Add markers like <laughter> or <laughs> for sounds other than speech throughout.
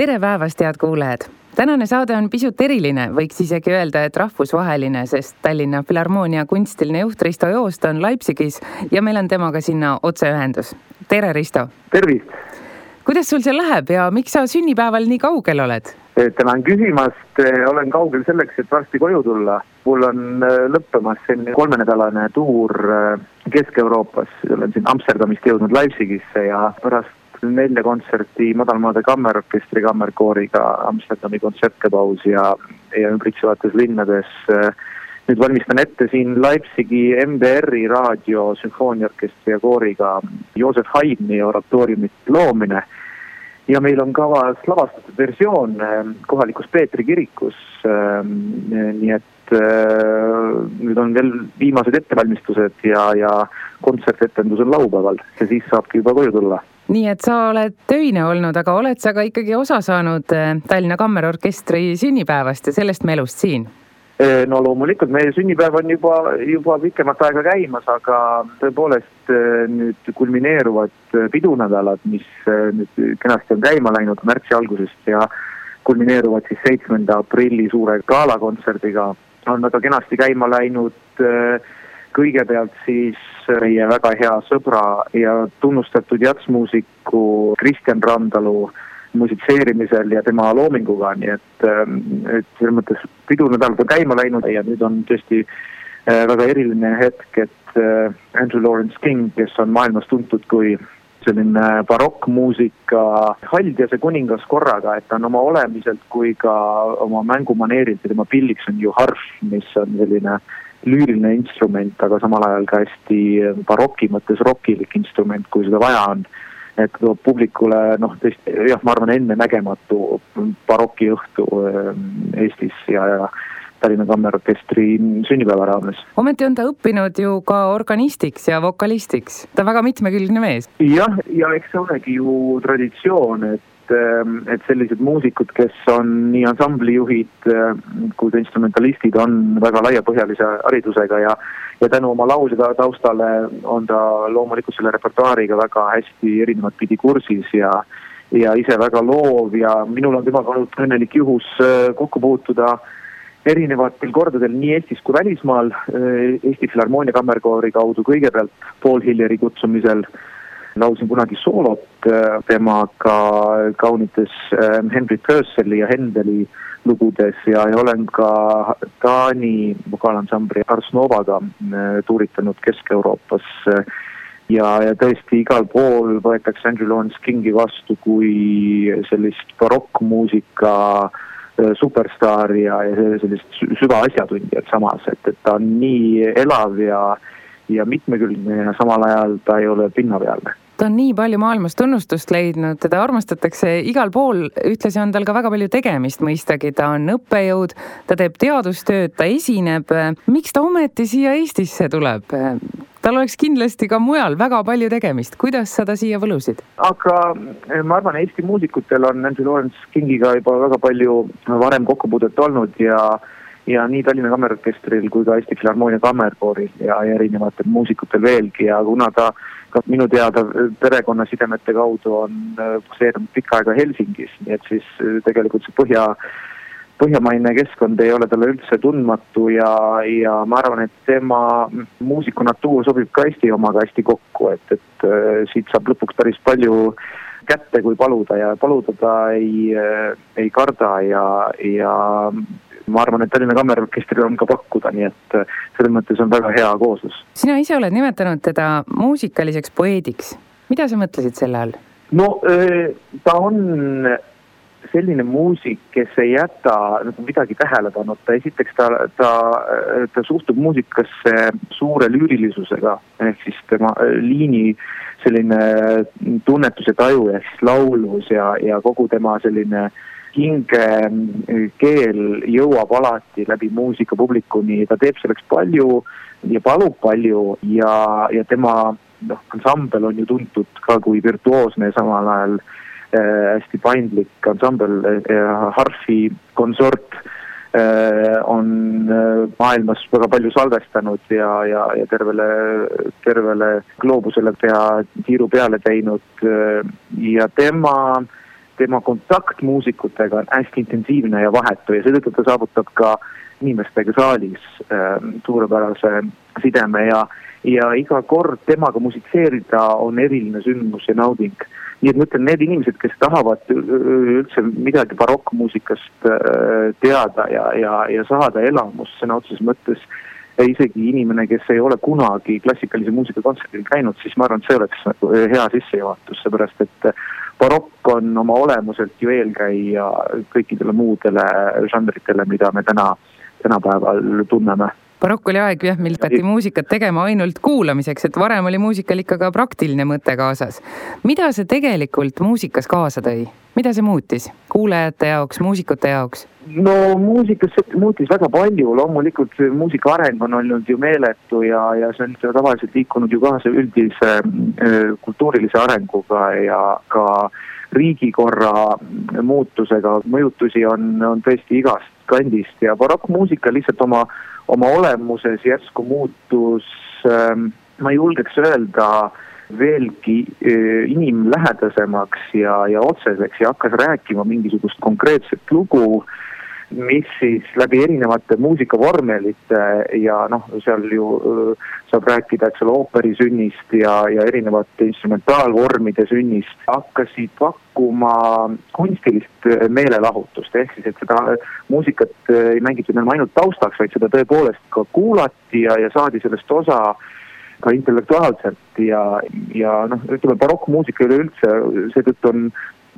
tere päevast, head kuulajad! tänane saade on pisut eriline, võiks isegi öelda, et rahvusvaheline, sest Tallinna Filharmoonia kunstiline juht Risto Joost on Leipzigis ja meil on temaga sinna otseühendus. tere, Risto! tervist! kuidas sul seal läheb ja miks sa sünnipäeval nii kaugel oled? tänan küsimast, olen kaugel selleks, et varsti koju tulla. mul on äh, lõppemas selline kolmenädalane tuur Kesk-Euroopas, olen siin Amsterdamist jõudnud Leipzigisse ja pärast nelja kontserti Madalmaade Kammerorkestri kammerkooriga Amsterdami kontsertkepaus ja, ja ümbritsevates linnades. nüüd valmistan ette siin Leipzigi MBR-i raadio sümfooniaorkestri ja kooriga Joosef Haydni oratooriumit loomine ja meil on kavas lavastatud versioon eh, kohalikus Peetri kirikus. Eh, nii et nüüd on veel viimased ettevalmistused ja, ja kontsertetendus on laupäeval ja siis saabki juba koju tulla nii et sa oled töine olnud, aga oled sa ka ikkagi osa saanud Tallinna Kammerorkestri sünnipäevast ja sellest melust siin? no loomulikult, meie sünnipäev on juba, juba pikemat aega käimas, aga tõepoolest nüüd kulmineeruvad pidunädalad, mis nüüd kenasti on käima läinud märtsi algusest ja kulmineeruvad siis seitsmenda aprilli suure galakontserdiga, on väga kenasti käima läinud kõigepealt siis meie väga hea sõbra ja tunnustatud jatsmuusiku Kristjan Randalu musitseerimisel ja tema loominguga, nii et, ähm, et selles mõttes pidunädalad on käima läinud ja nüüd on tõesti äh, väga eriline hetk, et äh, Andrew Lawrence King, kes on maailmas tuntud kui selline barokkmuusika haldjase kuningas korraga, et ta on oma olemiselt kui ka oma mängumaneerilt ja tema pilliks on ju harf, mis on selline lüüriline instrument, aga samal ajal ka hästi baroki mõttes rokilik instrument, kui seda vaja on et toob publikule noh, tõesti jah, ma arvan, ennenägematu barokiõhtu ähm, Eestis ja, ja Tallinna Kammerorkestri sünnipäeva raames. ometi on ta õppinud ju ka organistiks ja vokalistiks, ta on väga mitmekülgne mees. jah, ja eks see olegi ju traditsioon, et ähm, et sellised muusikud, kes on nii ansamblijuhid ähm, kui ka instrumentalistid, on väga laiapõhjalise haridusega ja ja tänu oma laulja taustale on ta loomulikult selle repertuaariga väga hästi erinevat pidi kursis ja ja ise väga loov ja minul on temaga olnud õnnelik juhus äh, kokku puutuda erinevatel kordadel nii Eestis kui välismaal, Eesti Filharmoonia Kammerkoori kaudu kõigepealt Paul Hilleri kutsumisel laulsin kunagi soolot äh, temaga kaunites Henry Purcelli ja Hendeli äh, lugudes ja, ja olen ka Taani vokaalansambli Ars Novaga äh, tuuritanud Kesk-Euroopas. ja, ja tõesti igal pool võetakse Andrew Lawrence Kingi vastu kui sellist barokkmuusika äh, superstaari ja, ja sellist süvaasjatundjat samas, et, et ta on nii elav ja, ja mitmekülgne ja samal ajal ta ei ole pinnapealne ta on nii palju maailmas tunnustust leidnud, teda armastatakse igal pool, ühtlasi on tal ka väga palju tegemist mõistagi, ta on õppejõud, ta teeb teadustööd, ta esineb. miks ta ometi siia Eestisse tuleb? tal oleks kindlasti ka mujal väga palju tegemist, kuidas sa ta siia võlusid? aga eh, ma arvan, Eesti muusikutel on Andrew Lawrence Kingiga juba väga palju varem kokkupuudet olnud ja ja nii Tallinna Kammerorkestril kui ka Eesti Filharmoonia Kammerkooril ja, ja erinevatel muusikutel veelgi. Ja kuna ta ka minu teada perekonnasidemete kaudu on baseerunud äh, pikka aega Helsingis, nii et siis äh, tegelikult see põhja, põhjamaine keskkond ei ole talle üldse tundmatu ja, ja ma arvan, et tema muusiku natuur sobib ka Eesti omaga hästi kokku, et, et äh, siit saab lõpuks päris palju kätte, kui paluda. Ja paluda ta ei, ei karda ja, ja ma arvan, et Tallinna Kammerorkestril on ka pakkuda, nii et äh, selles mõttes on väga hea kooslus. sina ise oled nimetanud teda muusikaliseks poeediks, mida sa mõtlesid selle all? no äh, ta on selline muusik, kes ei jäta nagu midagi tähelepanuta, esiteks ta, ta, ta suhtub muusikasse suure lüürilisusega, ehk siis tema äh, liini selline tunnetus ja taju ehk siis laulus ja, ja kogu tema selline hinge keel jõuab alati läbi muusika publikuni, ta teeb selleks palju ja palub palju ja, ja tema noh, ansambel on ju tuntud ka kui virtuoosne ja samal ajal äh, hästi paindlik ansambel äh,, Harfi konsort äh, on äh, maailmas väga palju salvestanud ja, ja, ja tervele, tervele gloobusele pea tiiru peale teinud äh, ja tema äh, tema kontakt muusikutega on hästi intensiivne ja vahetu ja seetõttu ta saavutab ka inimestega saalis äh, suurepärase sideme ja, ja iga kord temaga musitseerida on eriline sündmus ja nauding. nii et ma ütlen, need inimesed, kes tahavad üldse midagi barokkmuusikast äh, teada ja, ja, ja saada elamust sõna otseses mõttes isegi inimene, kes ei ole kunagi klassikalise muusika kontserdil käinud, siis ma arvan, et see oleks nagu hea sissejuhatus, seepärast et barokk on oma olemuselt ju eelkäija kõikidele muudele žanritele, mida me täna, tänapäeval tunneme barokk oli aeg jah, mil hakati muusikat tegema ainult kuulamiseks, et varem oli muusikal ikka ka praktiline mõte kaasas. mida see tegelikult muusikas kaasa tõi, mida see muutis kuulajate jaoks, muusikute jaoks? no muusikas muutis väga palju, loomulikult muusika areng on olnud ju meeletu ja, ja see on tavaliselt liikunud ju kaasa üldise äh, kultuurilise arenguga ja ka riigikorra muutusega, mõjutusi on, on tõesti igast kandist ja barokkmuusika lihtsalt oma, oma olemuses järsku muutus ähm,, ma julgeks öelda, veelgi äh, inimlähedasemaks ja, ja otseseks ja hakkas rääkima mingisugust konkreetset lugu mis siis läbi erinevate muusikavormelite ja noh, seal ju saab rääkida, eks ole, ooperi sünnist ja, ja erinevate instrumentaalvormide sünnist, hakkasid pakkuma kunstilist meelelahutust, ehk siis, et seda muusikat ei mängitud enam ainult taustaks, vaid seda tõepoolest ka kuulati ja, ja saadi sellest osa ka intellektuaalselt. Ja, ja noh, ütleme barokkmuusika üleüldse seetõttu on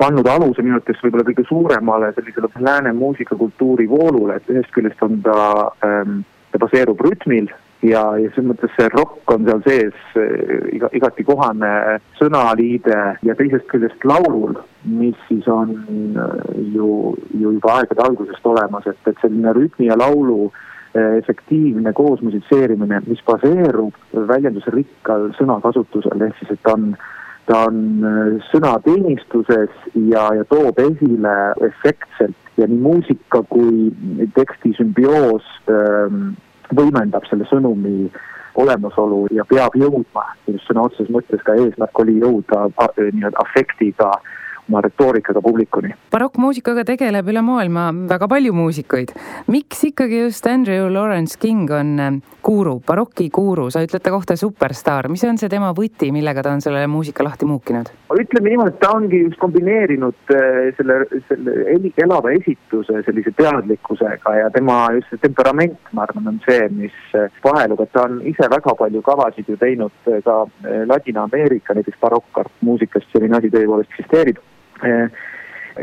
pannud aluse minu arvates võib-olla kõige suuremale sellisele lääne muusikakultuuri voolule, et ühest küljest on ta ähm,, ta baseerub rütmil ja, ja selles mõttes see rokk on seal sees äh, iga, igati kohane sõnaliide ja teisest küljest laulul, mis siis on äh, ju, ju juba aegade algusest olemas, et, et selline rütmi ja laulu äh, efektiivne koosmusitseerimine, mis baseerub väljendusrikkal sõnakasutusel, ehk siis et ta on ta on äh, sõnateenistuses ja, ja toob esile efektselt ja nii muusika kui teksti sümbioos ähm, võimendab selle sõnumi olemasolu ja peab jõudma, sõna otseses mõttes ka eesmärk oli jõuda äh, nii-öelda afektiga äh, oma retoorikaga publikuni. barokkmuusikaga tegeleb üle maailma väga palju muusikuid. miks ikkagi just Andrew Lawrence King on guru, äh, baroki guru, sa ütled ta kohta superstaar, mis on see tema võti, millega ta on selle muusika lahti muukinud? ütleme niimoodi, et ta ongi just kombineerinud äh, selle, selle elava esituse sellise teadlikkusega ja tema just see temperament, ma arvan, on see, mis äh, vahelub, et ta on ise väga palju kavasid ju teinud ka Ladina-Ameerika näiteks barokkmuusikast, selline asi tõepoolest eksisteerib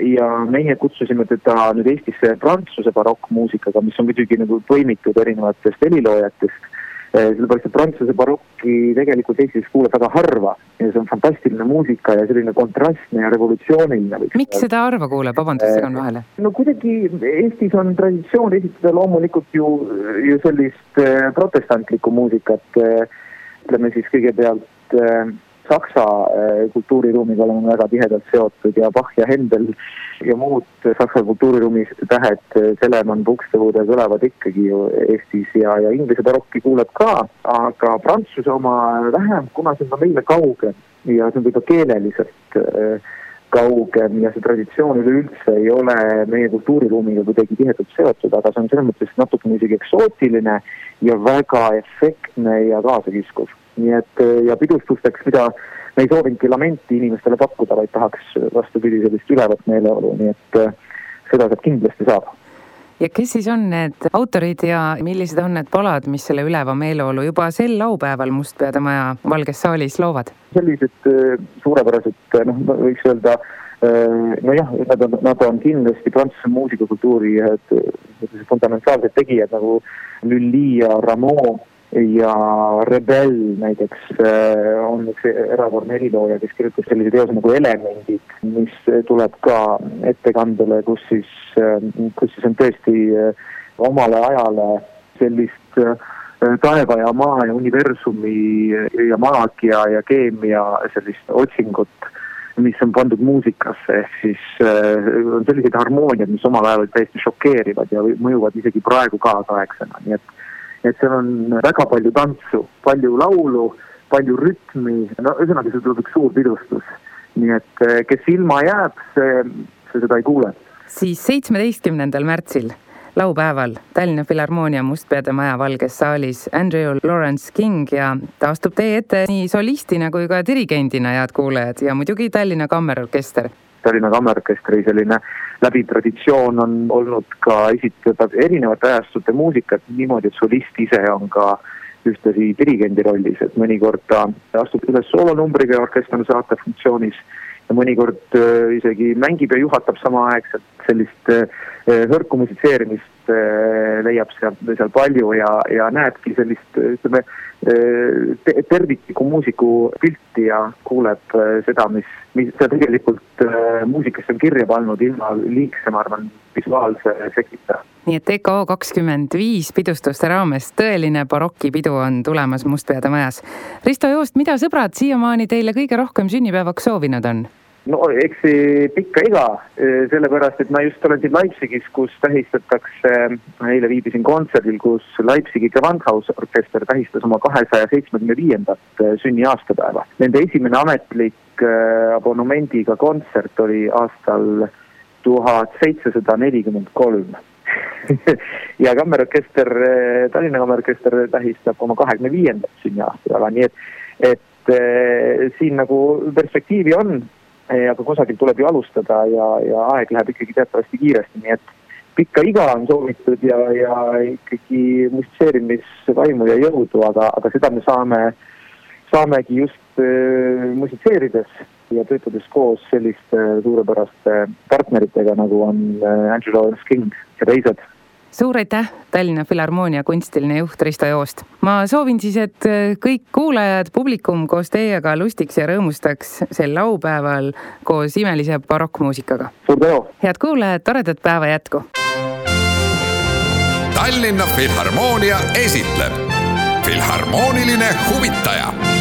ja meie kutsusime teda nüüd Eestisse prantsuse barokkmuusikaga, mis on muidugi nagu põimitud erinevatest heliloojatest eh, sellepärast, et prantsuse barokki tegelikult Eestis kuuleb väga harva ja see on fantastiline muusika ja selline kontrastne ja revolutsiooniline. miks seda harva kuuleb, vabandust, segan vahele? no kuidagi Eestis on traditsioon esitada loomulikult ju, ju sellist protestantlikku muusikat, ütleme siis kõigepealt Saksa äh, kultuuriruumiga oleme väga tihedalt seotud ja Bach ja Händel ja muud Saksa kultuuriruumis tähed, Telemann, Buxtehude kõlavad ikkagi ju Eestis ja, ja Inglise barokki kuuleb ka, aga Prantsuse oma vähem, kuna see on meile kaugem ja see on võib-olla keeleliselt äh, kaugem ja see traditsioon üleüldse ei ole meie kultuuriruumiga kuidagi tihedalt seotud, aga see on selles mõttes natukene isegi eksootiline ja väga efektne ja kaasakiskuv nii et ja pidustusteks, mida me ei soovinudki lamenti inimestele pakkuda, vaid tahaks vastupidi sellist ülevat meeleolu, nii et äh, seda sealt kindlasti saab ja kes siis on need autorid ja millised on need palad, mis selle üleva meeleolu juba sel laupäeval Mustpeade Maja Valges saalis loovad? sellised äh, suurepärased, noh, võiks öelda äh, nojah, nad on, nad on kindlasti prantsuse muusikakultuuri ühed fundamentaalsed tegijad nagu Lully ja Rameau ja Rebel näiteks on üks erakordne helilooja, kes kirjutas sellise teose nagu Elemendid, mis tuleb ka ettekandele, kus siis, kus siis on tõesti omale ajale sellist taeva ja maa ja universumi ja maagia ja keemia sellist otsingut mis on pandud muusikasse, ehk siis äh, on sellised harmooniad, mis omal ajal olid täiesti šokeerivad ja mõjuvad isegi praegu kaasaegsena, nii et et seal on väga palju tantsu, palju laulu, palju rütmi, no ühesõnaga, see tuleb üks suur pidustus. nii et äh, kes ilma jääb, see, see seda ei kuule. siis seitsmeteistkümnendal märtsil laupäeval Tallinna Filharmoonia Mustpeade Maja Valges saalis Andrew Lawrence King ja ta astub teie ette nii solistina kui ka dirigendina, head kuulajad, ja muidugi Tallinna Kammerorkester. Tallinna Kammerorkestri selline läbiv traditsioon on olnud ka esitada erinevate ajastute muusikat niimoodi, et solist ise on ka ühtlasi dirigendi rollis, et mõnikord ta astub üles soolonumbriga ja orkester on saatefunktsioonis ja mõnikord äh, isegi mängib ja juhatab samaaegselt, sellist äh, hõrku musitseerimist äh, leiab seal, seal palju ja, ja näebki sellist, ütleme, terviklikku muusiku pilti ja kuuleb seda, mis, mis ta tegelikult muusikasse on kirja pannud ilma liigse, ma arvan, visuaalse efektita. nii et EKO kakskümmend viis pidustuste raames tõeline barokipidu on tulemas Mustpeade majas. Risto Joost, mida sõbrad siiamaani teile kõige rohkem sünnipäevaks soovinud on? No eks pikka iga, eh, sellepärast et ma just olen siin Leipzigis, kus tähistatakse, eile viibisin kontserdil, kus Leipzigi Gewandhaus orkester tähistas oma kahesaja seitsmekümne viiendat eh, sünniaastapäeva. Nende esimene ametlik eh, abonemendiga kontsert oli aastal tuhat seitsesada nelikümmend kolm <laughs> ja kammerorkester, Tallinna Kammerorkester tähistab oma kahekümne viiendat sünniaastapäeva, nii et, et siin nagu perspektiivi on aga kusagilt tuleb ju alustada ja, ja aeg läheb ikkagi teatavasti kiiresti, nii et pikka iga on soovitud ja, ja ikkagi musitseerimisvaimu ja jõudu, aga, aga seda me saame, saamegi just äh, musitseerides ja töötades koos selliste suurepäraste partneritega, nagu on äh, Angelo King ja teised suur aitäh, Tallinna Filharmoonia kunstiline juht Risto Joost. ma soovin siis, et äh, kõik kuulajad, publikum koos teiega lustiks ja rõõmustaks sel laupäeval koos imelise barokkmuusikaga. suur tänu! head kuulajad, toredat päeva jätku! Tallinna Filharmoonia esitleb Filharmooniline huvitaja